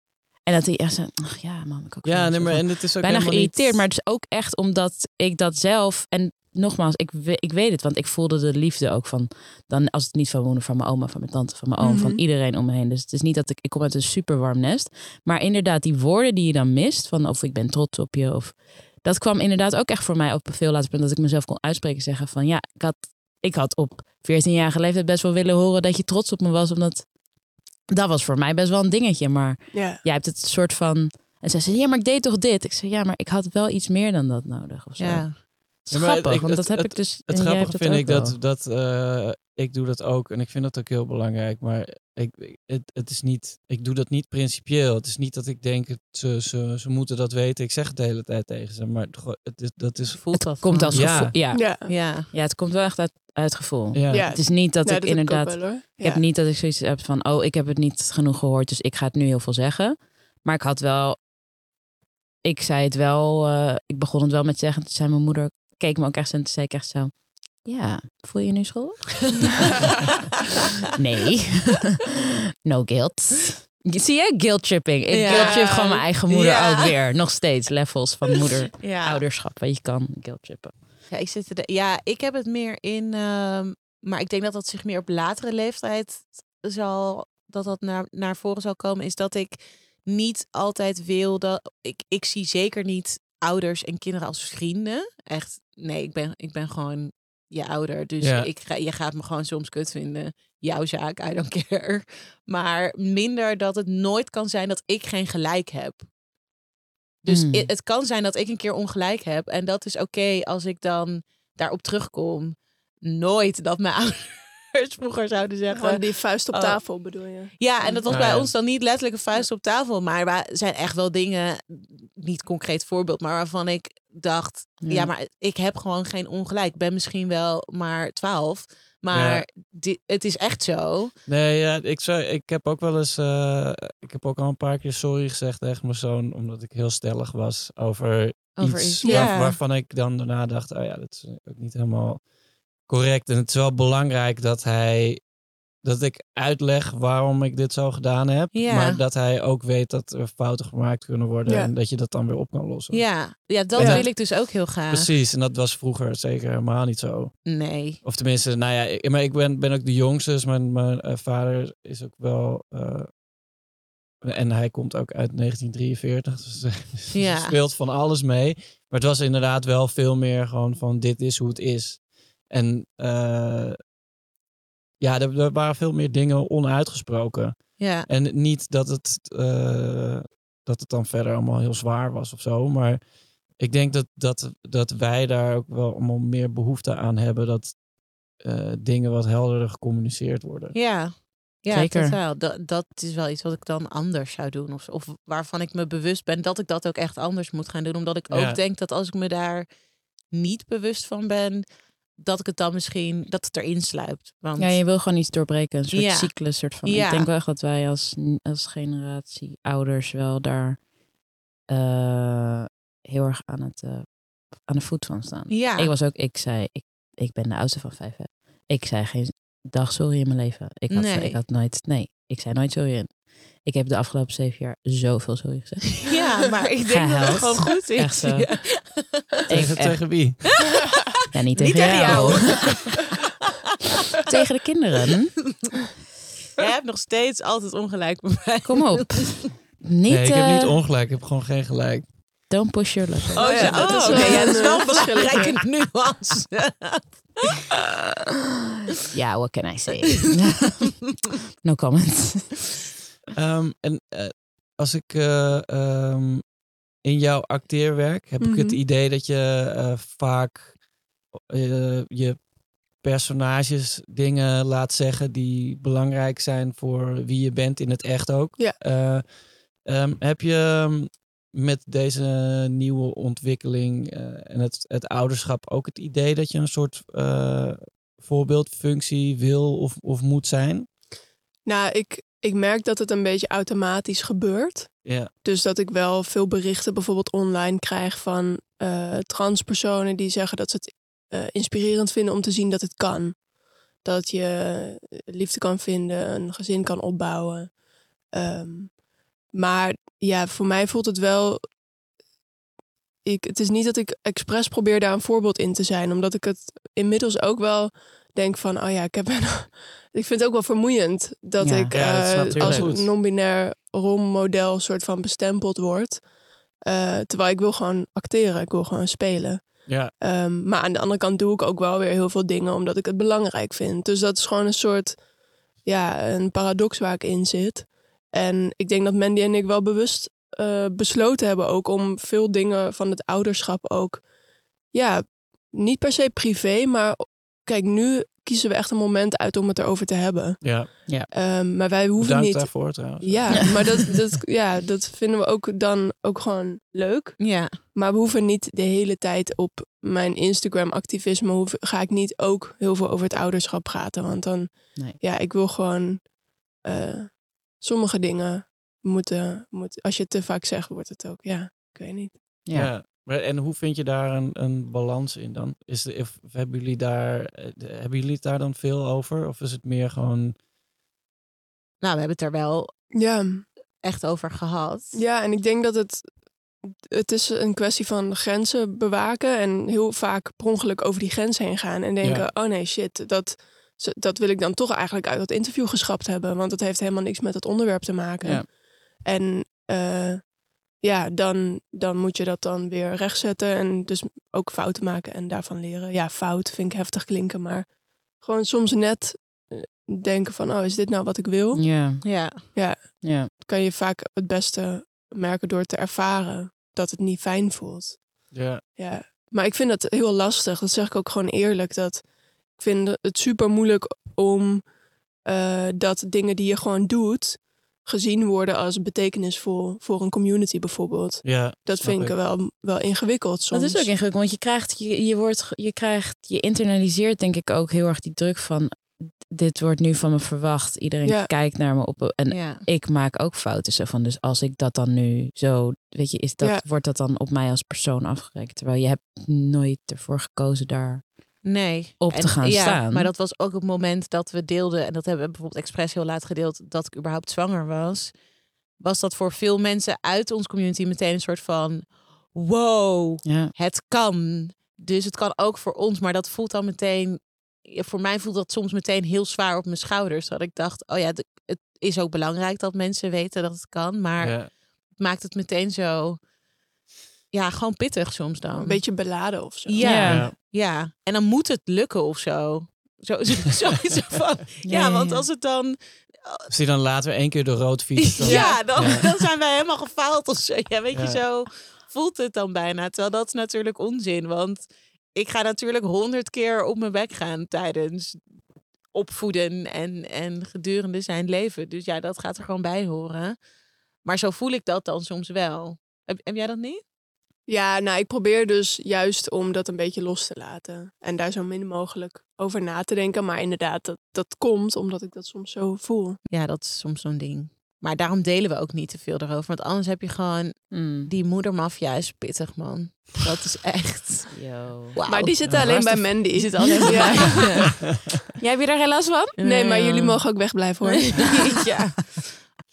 En dat hij echt zei, ach ja, mam, ik ook. Ja, van je." nee, Zo maar en het is ook bijna geïrriteerd. niet- Maar het is ook echt omdat ik dat zelf. En nogmaals, ik, ik weet het, want ik voelde de liefde ook van, dan als het niet van moeder, van mijn oma, van mijn tante, van mijn oom, van Mhm. iedereen om me heen. Dus het is niet dat ik, ik kom uit een super warm nest. Maar inderdaad, die woorden die je dan mist, van of ik ben trots op je, of dat kwam inderdaad ook echt voor mij op een veel later punt dat ik mezelf kon uitspreken, zeggen van ja, ik had, ik had op 14-jarige leeftijd best wel willen horen dat je trots op me was, omdat dat was voor mij best wel een dingetje, maar jij hebt het soort van. En zij zei, ja, maar ik deed toch dit? Ik zei, ja, maar ik had wel iets meer dan dat nodig. Of zo. Ja. Ja, maar grappig, ik- want het- dat heb het- ik dus. Het grappige vind ik wel. dat, dat eh, ik doe dat ook en ik vind dat ook heel belangrijk. Maar ik, het, het is niet, ik doe dat niet principieel. Het is niet dat ik denk, het, ze, ze, ze moeten dat weten. Ik zeg het de hele tijd tegen ze. Maar het, is, dat is... Voelt dat Komt als Ja. gevoel. Ja. Ja. Ja. Ja. het komt wel echt uit, uit gevoel. Ja. Ja. Het is niet dat Nee, ik inderdaad. wel. Ik heb niet dat ik zoiets heb van, oh, ik heb het niet genoeg gehoord, dus ik ga het nu heel veel zeggen. Maar ik had wel, ik zei het wel, eh, ik begon het wel met zeggen. Toen zei mijn moeder, keek me ook echt en toen zei ik echt zo, ja, voel je je nu schuldig? nee, no guilt. Zie je, guilt tripping. Ik Ja. guilt trip gewoon mijn eigen moeder Ja. ook weer. Nog steeds levels van moeder, Ja. ouderschap, wat je kan guilt trippen. Ja, ik zit er de- ja, ik heb het meer in, ehm, maar ik denk dat dat zich meer op latere leeftijd zal, dat dat naar, naar voren zal komen, is dat ik niet altijd wil dat, ik, ik zie zeker niet ouders en kinderen als vrienden. Echt, nee, ik ben, ik ben gewoon je ouder, dus Ja. ik ga, je gaat me gewoon soms kut vinden. Jouw zaak, I don't care. Maar minder dat het nooit kan zijn dat ik geen gelijk heb. Dus Mm. i- het kan zijn dat ik een keer ongelijk heb. En dat is oké als ik dan daarop terugkom. Nooit dat mijn ouders vroeger zouden zeggen. Gewoon die vuist op Oh. tafel bedoel je? Ja, en dat was bij ja. ons dan niet letterlijk een vuist op tafel. Maar wij zijn echt wel dingen, niet concreet voorbeeld, maar waarvan ik dacht, ja, Ja. maar ik heb gewoon geen ongelijk. Ik ben misschien wel maar twaalf, maar Ja. di- het is echt zo. Nee, ja, ik, zou, ik heb ook wel eens, eh, ik heb ook al een paar keer sorry gezegd tegen mijn zoon, omdat ik heel stellig was over, Over iets iets, waar- ja. waarvan ik dan daarna dacht, oh ja, dat is ook niet helemaal correct. En het is wel belangrijk dat hij, dat ik uitleg waarom ik dit zo gedaan heb, Ja. maar dat hij ook weet dat er fouten gemaakt kunnen worden Ja. en dat je dat dan weer op kan lossen. Ja, ja dat Ja. wil ik dus ook heel graag. Precies, en dat was vroeger zeker helemaal niet zo. Nee. Of tenminste, nou ja, ik, maar ik ben, ben ook de jongste, dus mijn, mijn eh, vader is ook wel. eh, en hij komt ook uit 1943, dus er Ja. speelt van alles mee. Maar het was inderdaad wel veel meer gewoon van: dit is hoe het is. En eh, ja, er, er waren veel meer dingen onuitgesproken. Ja. En niet dat het, eh, dat het dan verder allemaal heel zwaar was of zo. Maar ik denk dat, dat, dat wij daar ook wel allemaal meer behoefte aan hebben. Dat eh, dingen wat helderder gecommuniceerd worden. Ja, ja Zeker. totaal. Dat, dat is wel iets wat ik dan anders zou doen. Of, of waarvan ik me bewust ben dat ik dat ook echt anders moet gaan doen. Omdat ik ook Ja. denk dat als ik me daar niet bewust van ben, dat ik het dan misschien, dat het erin sluipt. Want Ja, je wil gewoon iets doorbreken. Een soort Ja. cyclus. Soort van. Ja. Ik denk wel echt dat wij als, als generatie ouders wel daar eh, heel erg aan, het, eh, aan de voet van staan. ja. Ik was ook, ik zei, ik, ik ben de oudste van vijf. hè. Ik zei geen dag sorry in mijn leven. Ik had, Nee. ik had nooit, nee, ik zei nooit sorry. in. Ik heb de afgelopen zeven jaar zoveel sorry gezegd. ja, maar ik denk dat het gewoon goed is. Echt zo. Ja. Tegen, echt- tegen wie? Ja, niet Niet tegen, tegen jou. jou. tegen de kinderen. Jij hebt nog steeds altijd ongelijk bij mij. Kom op. Niet, nee, ik heb eh, niet ongelijk. Ik heb gewoon geen gelijk. don't push your luck. Oh ja, dat oh, is oké, wel ja, dat is een, wel eh, een belangrijke nuance. Ja, what can I say? no comment. Ehm, en eh, als ik eh, ehm, in jouw acteerwerk heb ik het Mhm. idee dat je eh, vaak je personages dingen laat zeggen die belangrijk zijn voor wie je bent in het echt ook. Ja. Eh, ehm, heb je met deze nieuwe ontwikkeling en het, het ouderschap ook het idee dat je een soort voorbeeldfunctie wil of, of moet zijn? Nou, ik, ik merk dat het een beetje automatisch gebeurt. Ja. Dus dat ik wel veel berichten bijvoorbeeld online krijg van eh, transpersonen die zeggen dat ze het eh, inspirerend vinden om te zien dat het kan. Dat je eh, liefde kan vinden, een gezin kan opbouwen. Ehm, maar ja, voor mij voelt het wel. ik, het is niet dat ik expres probeer daar een voorbeeld in te zijn. Omdat ik het inmiddels ook wel denk van, oh ja, ik heb een, ik vind het ook wel vermoeiend dat Ja. ik Ja, dat snap eh, als goed. non-binair rolmodel soort van bestempeld word. Eh, terwijl ik wil gewoon acteren, ik wil gewoon spelen. Ja, Ehm, maar aan de andere kant doe ik ook wel weer heel veel dingen omdat ik het belangrijk vind. Dus dat is gewoon een soort, ja, een paradox waar ik in zit. En ik denk dat Mandy en ik wel bewust eh, besloten hebben ook om veel dingen van het ouderschap ook, ja, niet per se privé, maar kijk, nu kiezen we echt een moment uit om het erover te hebben. ja. Ehm, maar wij hoeven Bedankt niet. daarvoor trouwens. Ja, maar dat, dat, ja, dat vinden we ook dan ook gewoon leuk. Ja, Maar we hoeven niet de hele tijd op mijn Instagram-activisme. hoef- Ga ik niet ook heel veel over het ouderschap praten. Want dan, Nee. ja, ik wil gewoon. eh, sommige dingen moeten, moet, Als je het te vaak zegt, wordt het ook. Ja, ik weet niet. Ja. Ja. Maar, en hoe vind je daar een, een balans in dan? Is de, of hebben, jullie daar, eh, de- hebben jullie het daar dan veel over? Of is het meer gewoon... nou, we hebben het er wel Ja, echt over gehad. ja, en ik denk dat het. Het is een kwestie van grenzen bewaken. En heel vaak per ongeluk over die grens heen gaan. En denken: Ja. oh nee, shit. Dat, dat wil ik dan toch eigenlijk uit dat interview geschrapt hebben. Want dat heeft helemaal niks met het onderwerp te maken. Ja. En eh, ja, dan, dan moet je dat dan weer rechtzetten. En dus ook fouten maken en daarvan leren. Ja, fout vind ik heftig klinken. Maar gewoon soms net eh, denken van... oh, is dit nou wat ik wil? Ja, Ja, ja. kan je vaak het beste merken door te ervaren dat het niet fijn voelt. Ja, Ja, maar ik vind het heel lastig. Dat zeg ik ook gewoon eerlijk. Dat ik vind het super moeilijk om eh, dat dingen die je gewoon doet gezien worden als betekenisvol voor een community bijvoorbeeld. ja. Dat vind ik wel, wel ingewikkeld soms. Dat is ook ingewikkeld, want je krijgt, je, je wordt, je krijgt, je internaliseert denk ik ook heel erg die druk van, dit wordt nu van me verwacht. Iedereen Ja. kijkt naar me op en ja. ik maak ook fouten. Zo van, dus als ik dat dan nu zo, weet je, is dat, Ja. wordt dat dan op mij als persoon afgerekend. Terwijl je hebt nooit ervoor gekozen daar. Nee. Op te gaan ja, staan. Maar dat was ook het moment dat we deelden, en dat hebben we bijvoorbeeld expres heel laat gedeeld, dat ik überhaupt zwanger was. Was dat voor veel mensen uit ons community meteen een soort van: wow, Ja, het kan. Dus het kan ook voor ons, maar dat voelt dan meteen. Voor mij voelt dat soms meteen heel zwaar op mijn schouders. Dat ik dacht: oh ja, het is ook belangrijk dat mensen weten dat het kan. Maar ja. het maakt het meteen zo. Ja, gewoon pittig soms dan. een beetje beladen of zo. Ja. Ja. Ja, en dan moet het lukken of zo. Zo, zo, zoiets van. Ja, ja, want als het dan. Als hij dan later één keer de rood fietst. Dan... Ja, dan, Ja. dan zijn wij helemaal gefaald of zo. Ja, weet Ja. je, zo voelt het dan bijna. Terwijl dat is natuurlijk onzin. Want ik ga natuurlijk honderd keer op mijn bek gaan tijdens opvoeden en, en gedurende zijn leven. Dus ja, dat gaat er gewoon bij horen. Maar zo voel ik dat dan soms wel. Heb, heb jij dat niet? Ja, nou, ik probeer dus juist om dat een beetje los te laten. En daar zo min mogelijk over na te denken. Maar inderdaad, dat, dat komt omdat ik dat soms zo voel. Ja, dat is soms zo'n ding. Maar daarom delen we ook niet te veel erover. Want anders heb je gewoon... Mm. Die moedermafia is pittig, man. Dat is echt... Yo. Wauw. Maar die zitten alleen bij Mandy. Die zit altijd bij Ja. mij. Jij heb je daar last van? Nee, maar jullie mogen ook wegblijven hoor. ja.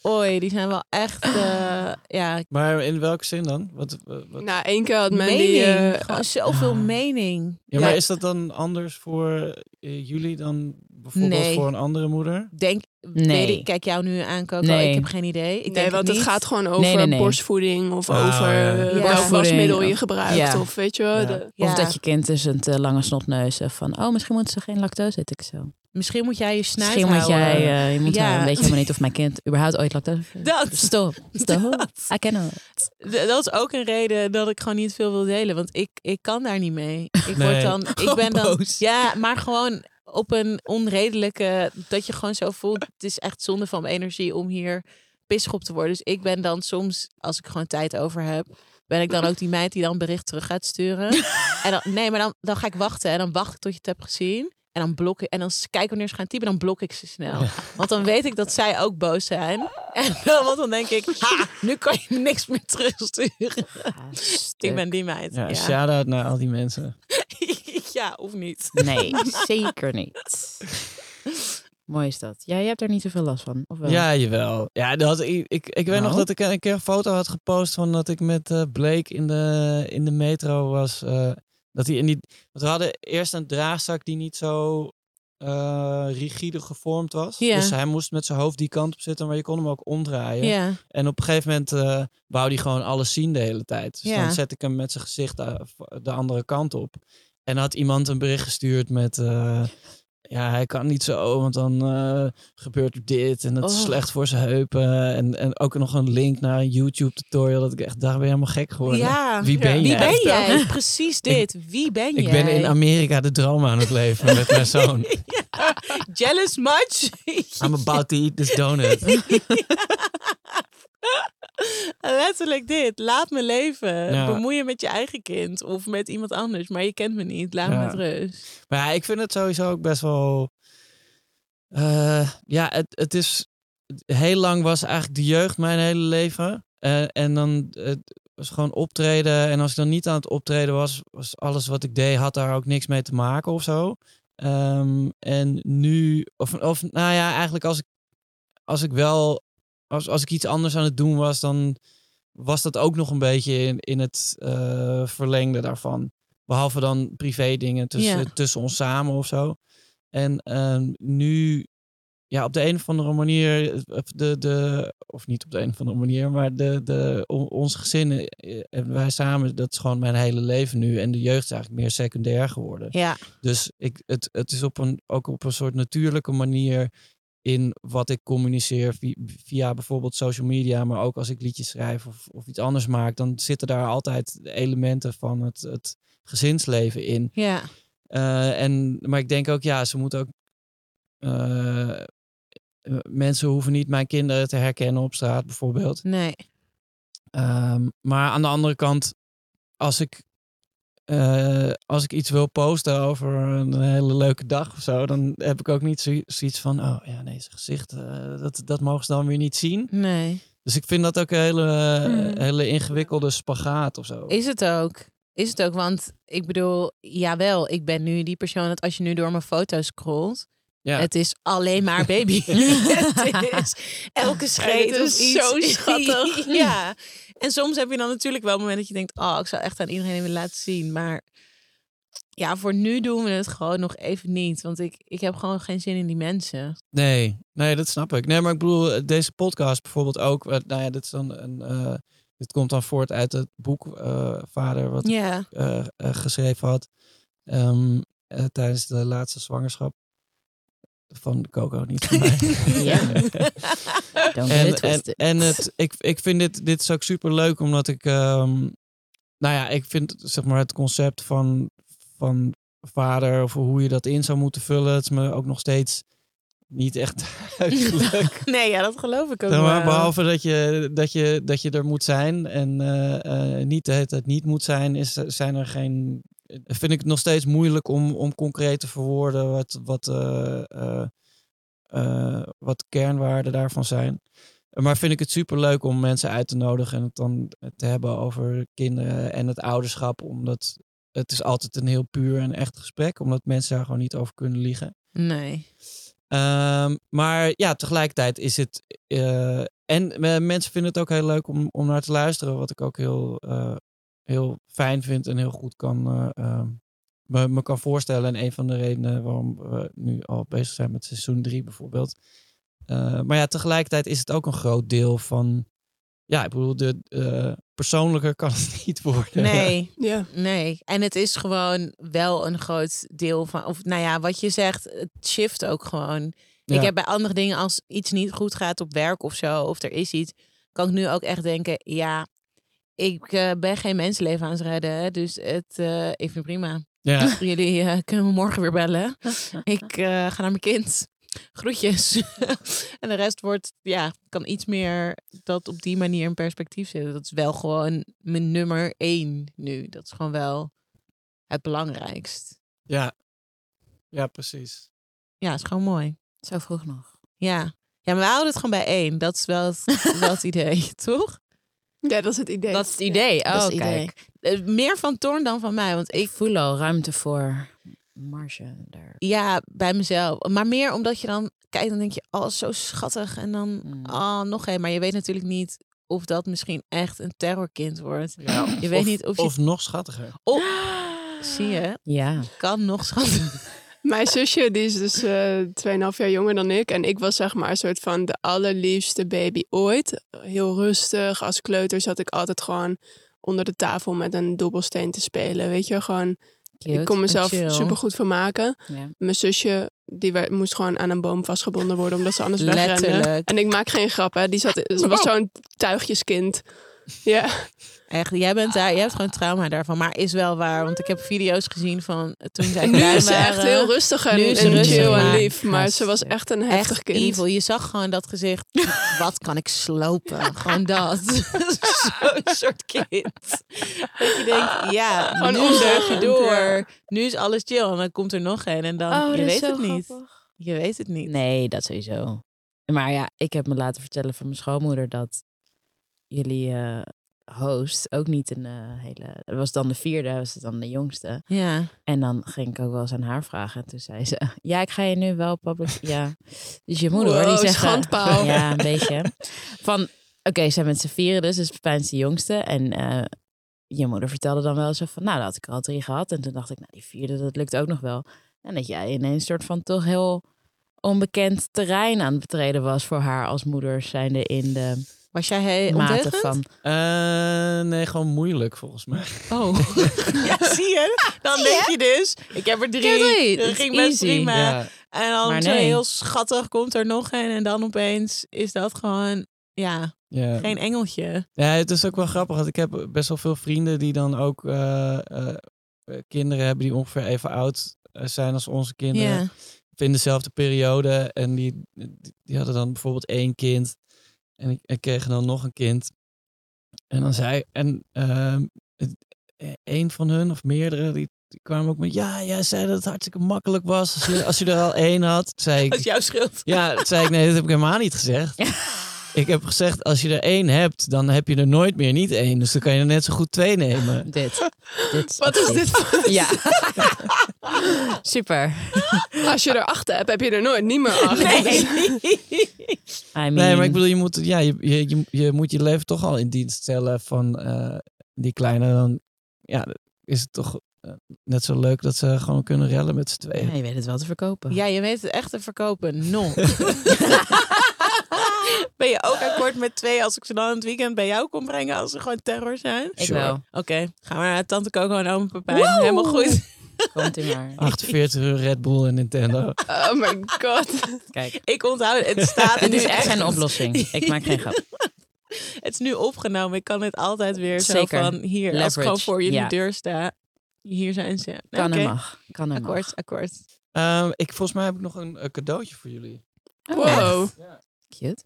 Oei, die zijn wel echt... eh, ja, Maar in welke zin dan? Wat, wat, Nou, één keer had Mandy... mening. eh, gewoon zoveel ah. mening. Ja, maar Ja. is dat dan anders voor eh, jullie dan bijvoorbeeld Nee. voor een andere moeder? Denk, Nee. weet ik, kijk jou nu aan, Coco. Nee. Ik heb geen idee. Ik nee, denk want het niet. gaat gewoon over Nee, nee, nee. borstvoeding of Ah, over ja. welk wasmiddel je gebruikt. Ja. Of weet je wel. Ja. de- Ja. Of dat je kind dus een te lange snotneus van, oh, misschien moeten ze geen lactose eten. Ik zo. Misschien moet jij je snuit Misschien moet houden. jij, eh, je moet Ja. houden, weet je helemaal niet of mijn kind überhaupt ooit lactose heeft. Dat. Stop. Stop. Dat. I cannot. Dat is ook een reden dat ik gewoon niet veel wil delen. Want ik, ik kan daar niet mee. Ik Nee. word dan. Ik ben dan. boos. Ja, maar gewoon op een onredelijke. Dat je gewoon zo voelt. Het is echt zonde van mijn energie om hier pissig op te worden. Dus ik ben dan soms, als ik gewoon tijd over heb. Ben ik dan ook die meid die dan bericht terug gaat sturen. en dan, nee, maar dan, dan ga ik wachten. En dan wacht ik tot je het hebt gezien. En dan blok ik. En dan kijk wanneer ze gaan typen. Dan blok ik ze snel. Want dan weet ik dat zij ook boos zijn. En dan, want dan denk ik, ha, nu kan je niks meer terugsturen. Ik ben die meid. Ja, Ja, shout-out naar al die mensen. Ja of niet? Nee, zeker niet. Mooi is dat. Ja, je hebt er niet zoveel last van. Of wel? Ja, jawel. Ja, dat, ik, ik, ik weet nog Nou? dat ik een keer een foto had gepost van dat ik met eh, Blake in de, in de metro was. eh, dat hij in die. Want we hadden eerst een draagzak die niet zo eh, rigide gevormd was. Ja. Dus hij moest met zijn hoofd die kant op zitten, maar je kon hem ook omdraaien. Ja. En op een gegeven moment eh wou hij gewoon alles zien de hele tijd. Dus Ja. dan zet ik hem met zijn gezicht de, de andere kant op. En had iemand een bericht gestuurd met... eh, ja, hij kan niet zo, want dan eh, gebeurt er dit. En dat is Oh. slecht voor zijn heupen. En, en ook nog een link naar een YouTube-tutorial. Dat ik echt, daar ben je helemaal gek geworden. Ja. Wie ben Wie jij? ben jij? Precies dit. Wie ben jij? Ik ben in Amerika de droom aan het leven met mijn zoon. Jealous much? I'm about to eat this donut. Letterlijk dit. Laat me leven. Ja. Bemoei je met je eigen kind of met iemand anders. Maar je kent me niet. Laat me met rust. Maar ja, ik vind het sowieso ook best wel. eh, ja, het, het is. Heel lang was eigenlijk de jeugd mijn hele leven. Eh, en dan was gewoon optreden. En als ik dan niet aan het optreden was, was alles wat ik deed, had daar ook niks mee te maken of zo. Ehm, en nu, of, of nou ja, eigenlijk als ik, als ik wel, als, als ik iets anders aan het doen was, dan was dat ook nog een beetje in, in het eh, verlengde daarvan. Behalve dan privé dingen tussen, Ja. tussen ons samen of zo. En ehm, nu, ja, op de een of andere manier, eh, de, de, of niet op de een of andere manier, maar de, de, on- ons gezin eh, en wij samen, dat is gewoon mijn hele leven nu. En de jeugd is eigenlijk meer secundair geworden. Ja. Dus ik, het, het is op een, ook op een soort natuurlijke manier in wat ik communiceer via, via bijvoorbeeld social media, maar ook als ik liedjes schrijf of, of iets anders maak, dan zitten daar altijd elementen van het, het gezinsleven in. Ja. Eh, en, maar ik denk ook, ja, ze moeten ook. eh, eh, mensen hoeven niet mijn kinderen te herkennen op straat, bijvoorbeeld. Nee. Ehm, maar aan de andere kant, als ik, eh, als ik iets wil posten over een hele leuke dag of zo, dan heb ik ook niet zo- zoiets van, oh ja, nee, zijn gezicht, eh, dat, dat mogen ze dan weer niet zien. Nee. Dus ik vind dat ook een hele, Hmm. hele ingewikkelde spagaat of zo. Is het ook. Is het ook. Want ik bedoel, jawel, ik ben nu die persoon dat als je nu door mijn foto's scrolt, ja. het is alleen maar baby. het is elke scheet is zo schattig. ja. En soms heb je dan natuurlijk wel een moment dat je denkt, oh, ik zou echt aan iedereen willen laten zien. Maar ja, voor nu doen we het gewoon nog even niet. Want ik, ik heb gewoon geen zin in die mensen. Nee, nee, dat snap ik. Nee, maar ik bedoel, eh, deze podcast bijvoorbeeld ook. eh, Nou ja, dit is dan een. eh, dit komt dan voort uit het boek Vader, wat ik eh, eh, geschreven had. ehm, eh, tijdens de laatste zwangerschap. Van Coco, niet van mij. Ja. En, en, en het, ik, ik vind dit, dit is ook super leuk, omdat ik. ehm, nou ja, ik vind zeg maar het concept van, van vader, of hoe je dat in zou moeten vullen, het is me ook nog steeds niet echt duidelijk. Nee, ja, dat geloof ik ook maar, wel. behalve dat je, dat, je, dat je er moet zijn en eh, niet de hele tijd niet moet zijn, is, zijn er geen. Vind ik het nog steeds moeilijk om, om concreet te verwoorden wat, wat, eh, eh, eh, wat kernwaarden daarvan zijn. Maar vind ik het super leuk om mensen uit te nodigen en het dan te hebben over kinderen en het ouderschap. Omdat het is altijd een heel puur en echt gesprek. Omdat mensen daar gewoon niet over kunnen liegen. Nee. Ehm, maar ja, tegelijkertijd is het. en mensen vinden het ook heel leuk om, om naar te luisteren. Wat ik ook heel, heel fijn vind en heel goed kan, eh, ehm, me, me kan voorstellen. En een van de redenen waarom we nu al bezig zijn met seizoen 3 bijvoorbeeld. Eh, maar ja, tegelijkertijd is het ook een groot deel van. Ja, ik bedoel, de, eh, persoonlijker kan het niet worden. Nee. Ja. Nee, en het is gewoon wel een groot deel van, of nou ja, wat je zegt, het shift ook gewoon. Ja. Ik heb bij andere dingen, als iets niet goed gaat op werk of zo, of er is iets, kan ik nu ook echt denken, ja, ik eh, ben geen mensenleven aan het redden, hè, dus het, eh ik vind prima. Ja. Jullie eh, kunnen me morgen weer bellen. Ik eh, ga naar mijn kind. Groetjes. en de rest wordt, ja, kan iets meer dat op die manier in perspectief zetten. Dat is wel gewoon mijn nummer één nu. Dat is gewoon wel het belangrijkst. ja. Ja, precies. Ja, het is gewoon mooi. Zo vroeg nog. Ja. Ja, maar we houden het gewoon bij één. Dat is wel het, wel het idee, toch? Ja, dat is het idee. Dat is het idee. Oh, het kijk. Eh, meer van Toorn dan van mij. Want Ik ik, voel al ruimte voor marge daar. Ja, bij mezelf. Maar meer omdat je dan kijkt, dan denk je, oh, zo schattig. En dan, Mm. oh, nog een. Maar je weet natuurlijk niet of dat misschien echt een terrorkind wordt. Ja, Je weet of- niet of je... Of nog schattiger. Oh, zie je, Ja. kan nog schattig. Mijn zusje, die is dus eh 2,5 jaar jonger dan ik. En ik was zeg maar een soort van de allerliefste baby ooit. Heel rustig. Als kleuter zat ik altijd gewoon onder de tafel met een dobbelsteen te spelen. Weet je, gewoon... Cute. Ik kon mezelf super goed vermaken. Ja. Mijn zusje, die werd, moest gewoon aan een boom vastgebonden worden, omdat ze anders wegrende. En ik maak geen grap, hè. Die zat, ze was zo'n tuigjeskind. Ja, Echt, jij bent daar, je hebt gewoon trauma daarvan. Maar is wel waar, want ik heb video's gezien van toen zij nu is ze echt heel rustig en, Nu is ze en rustig, chill en lief. Maar ze was echt een heftig Echt kind. evil. Je zag gewoon dat gezicht. Wat kan ik slopen? gewoon dat. Zo'n soort kind. Dat je denkt, ja, Gewoon nu zeg je door. Nu is alles chill. En dan komt er nog een. En dan, Oh, je weet het niet. grappig. Je weet het niet. Nee, dat sowieso. Maar ja, ik heb me laten vertellen van mijn schoonmoeder dat jullie eh, host ook niet een eh, hele... Dat was dan de vierde, was het dan de jongste. Ja. En dan ging ik ook wel eens aan haar vragen. En toen zei ze, ja, ik ga je nu wel public... Ja, dus je moeder hoor, die Wow, zegt... schandpaal. Ja, een beetje. Van, oké, ze zijn met z'n vieren dus, dus Pepijn is de jongste. En eh, je moeder vertelde dan wel zo van, nou, dat had ik er al drie gehad. En toen dacht ik, nou, die vierde, dat lukt ook nog wel. En dat jij ineens een soort van toch heel onbekend terrein aan het betreden was voor haar als moeder, zijnde in de Was jij hey, ondeugend? van... Eh, nee, gewoon moeilijk volgens mij. Oh. ja, zie je? Dan denk je dus, ik heb er drie. er. Dat is ging best easy. prima. Ja, En dan Maar zo heel schattig komt er nog een. En dan opeens is dat gewoon, ja, ja. geen engeltje. Ja, het is ook wel grappig, want ik heb best wel veel vrienden die dan ook eh, eh, kinderen hebben die ongeveer even oud zijn als onze kinderen. Ja. Of in dezelfde periode. En die, die- die hadden dan bijvoorbeeld één kind. En ik, ik kreeg dan nog een kind. En dan zei, en ehm, het- eh, een van hun of meerdere, die, die kwamen ook met, ja, jij zei dat het hartstikke makkelijk was als je, als je er al één had. Zei Dat is ik, jouw schuld. ja, zei ik, nee, dat heb ik helemaal niet gezegd. Ik heb gezegd, als je er één hebt, dan heb je er nooit meer niet één. Dus dan kan je er net zo goed twee nemen. Dit. dit Wat is dit. Ja. Super. Als je er acht hebt, heb je er nooit niet meer acht. I mean, Nee, maar ik bedoel, je moet, ja, je, je, je, moet je leven toch al in dienst stellen van eh, die kleine. Dan ja, is het toch eh, net zo leuk dat ze gewoon kunnen rellen met z'n tweeën. ja, je weet het wel te verkopen. Ja, je weet het echt te verkopen. Non. ben je ook akkoord met twee als ik ze dan het weekend bij jou kom brengen als ze gewoon terror zijn? ik Sure. wel. Oké, gaan we naar Tante Coco en Oma Pepijn. Helemaal goed. Komt u maar. 48 uur Red Bull en Nintendo. Oh my god. Kijk. Ik onthoud het. Het staat nu is echt geen oplossing. Ik maak geen grap. Het is nu opgenomen. Ik kan het altijd weer Zeker. zo van hier. Als ik gewoon voor jullie ja. deur sta. Hier zijn ze. Nee, Kan oké. en mag. Kan en mag. Akkoord, akkoord. Ehm, ik, volgens mij heb ik nog een, eh, cadeautje voor jullie. Wow. Cute.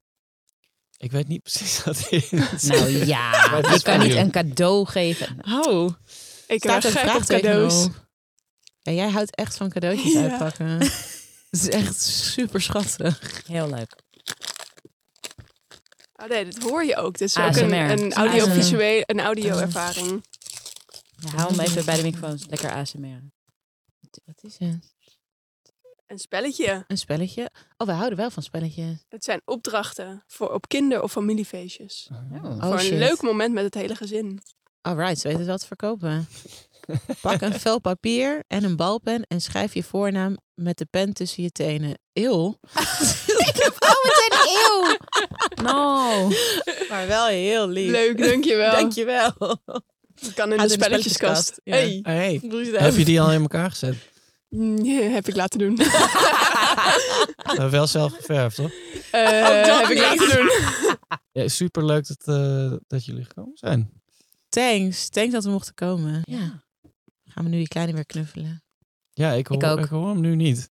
Ik weet niet precies wat het is. Nou ja, het je kan niet een cadeau geven. Oh, Ik een vraagteken cadeaus. Ja, jij houdt echt van cadeautjes Ja. uitpakken. Het is echt super schattig. Heel leuk. Oh nee, dit hoor je ook. Is ook een, een audiovisueel, een audio-ervaring. Ja, hou hem even bij de microfoon. Lekker ASMR. Wat is het? Een spelletje. Een spelletje? Oh, we houden wel van spelletjes. Het zijn opdrachten voor op kinder- of familiefeestjes. Oh. Oh, voor shit. een leuk moment met het hele gezin. Alright, ze weten het wel te verkopen. Pak een vel papier en een balpen en schrijf je voornaam met de pen tussen je tenen. Eeuw. Ik heb ook meteen een eeuw. No. Maar wel heel lief. Leuk, dankjewel. Dankjewel. Het kan in de in de spelletjeskast. spelletjeskast, ja. Hey. Dat? heb je die al in elkaar gezet? Mm, ja, heb ik laten doen. Eh, wel zelf geverfd, toch? Eh, dat heb ik laten doen. Ja, super leuk dat, eh, dat jullie gekomen zijn. Thanks. Thanks dat we mochten komen. Ja. Gaan we nu die kleine weer knuffelen? Ja, ik hoor, ook. ik hoor hem nu niet.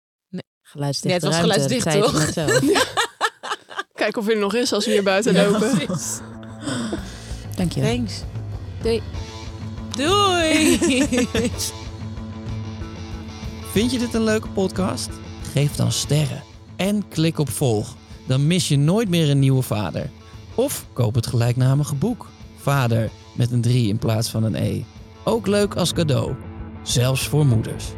Geluidsdichte Ja, het was ruimte, geluidsdicht, je toch? Kijk of hij er nog is als we hier buiten Ja, lopen. precies. Dankjewel. Thanks. Doei. Doei. Vind je dit een leuke podcast? Geef dan sterren en klik op volg. Dan mis je nooit meer een nieuwe vader. Of koop het gelijknamige boek. Vader met een 3 in plaats van een E. Ook leuk als cadeau. Zelfs voor moeders.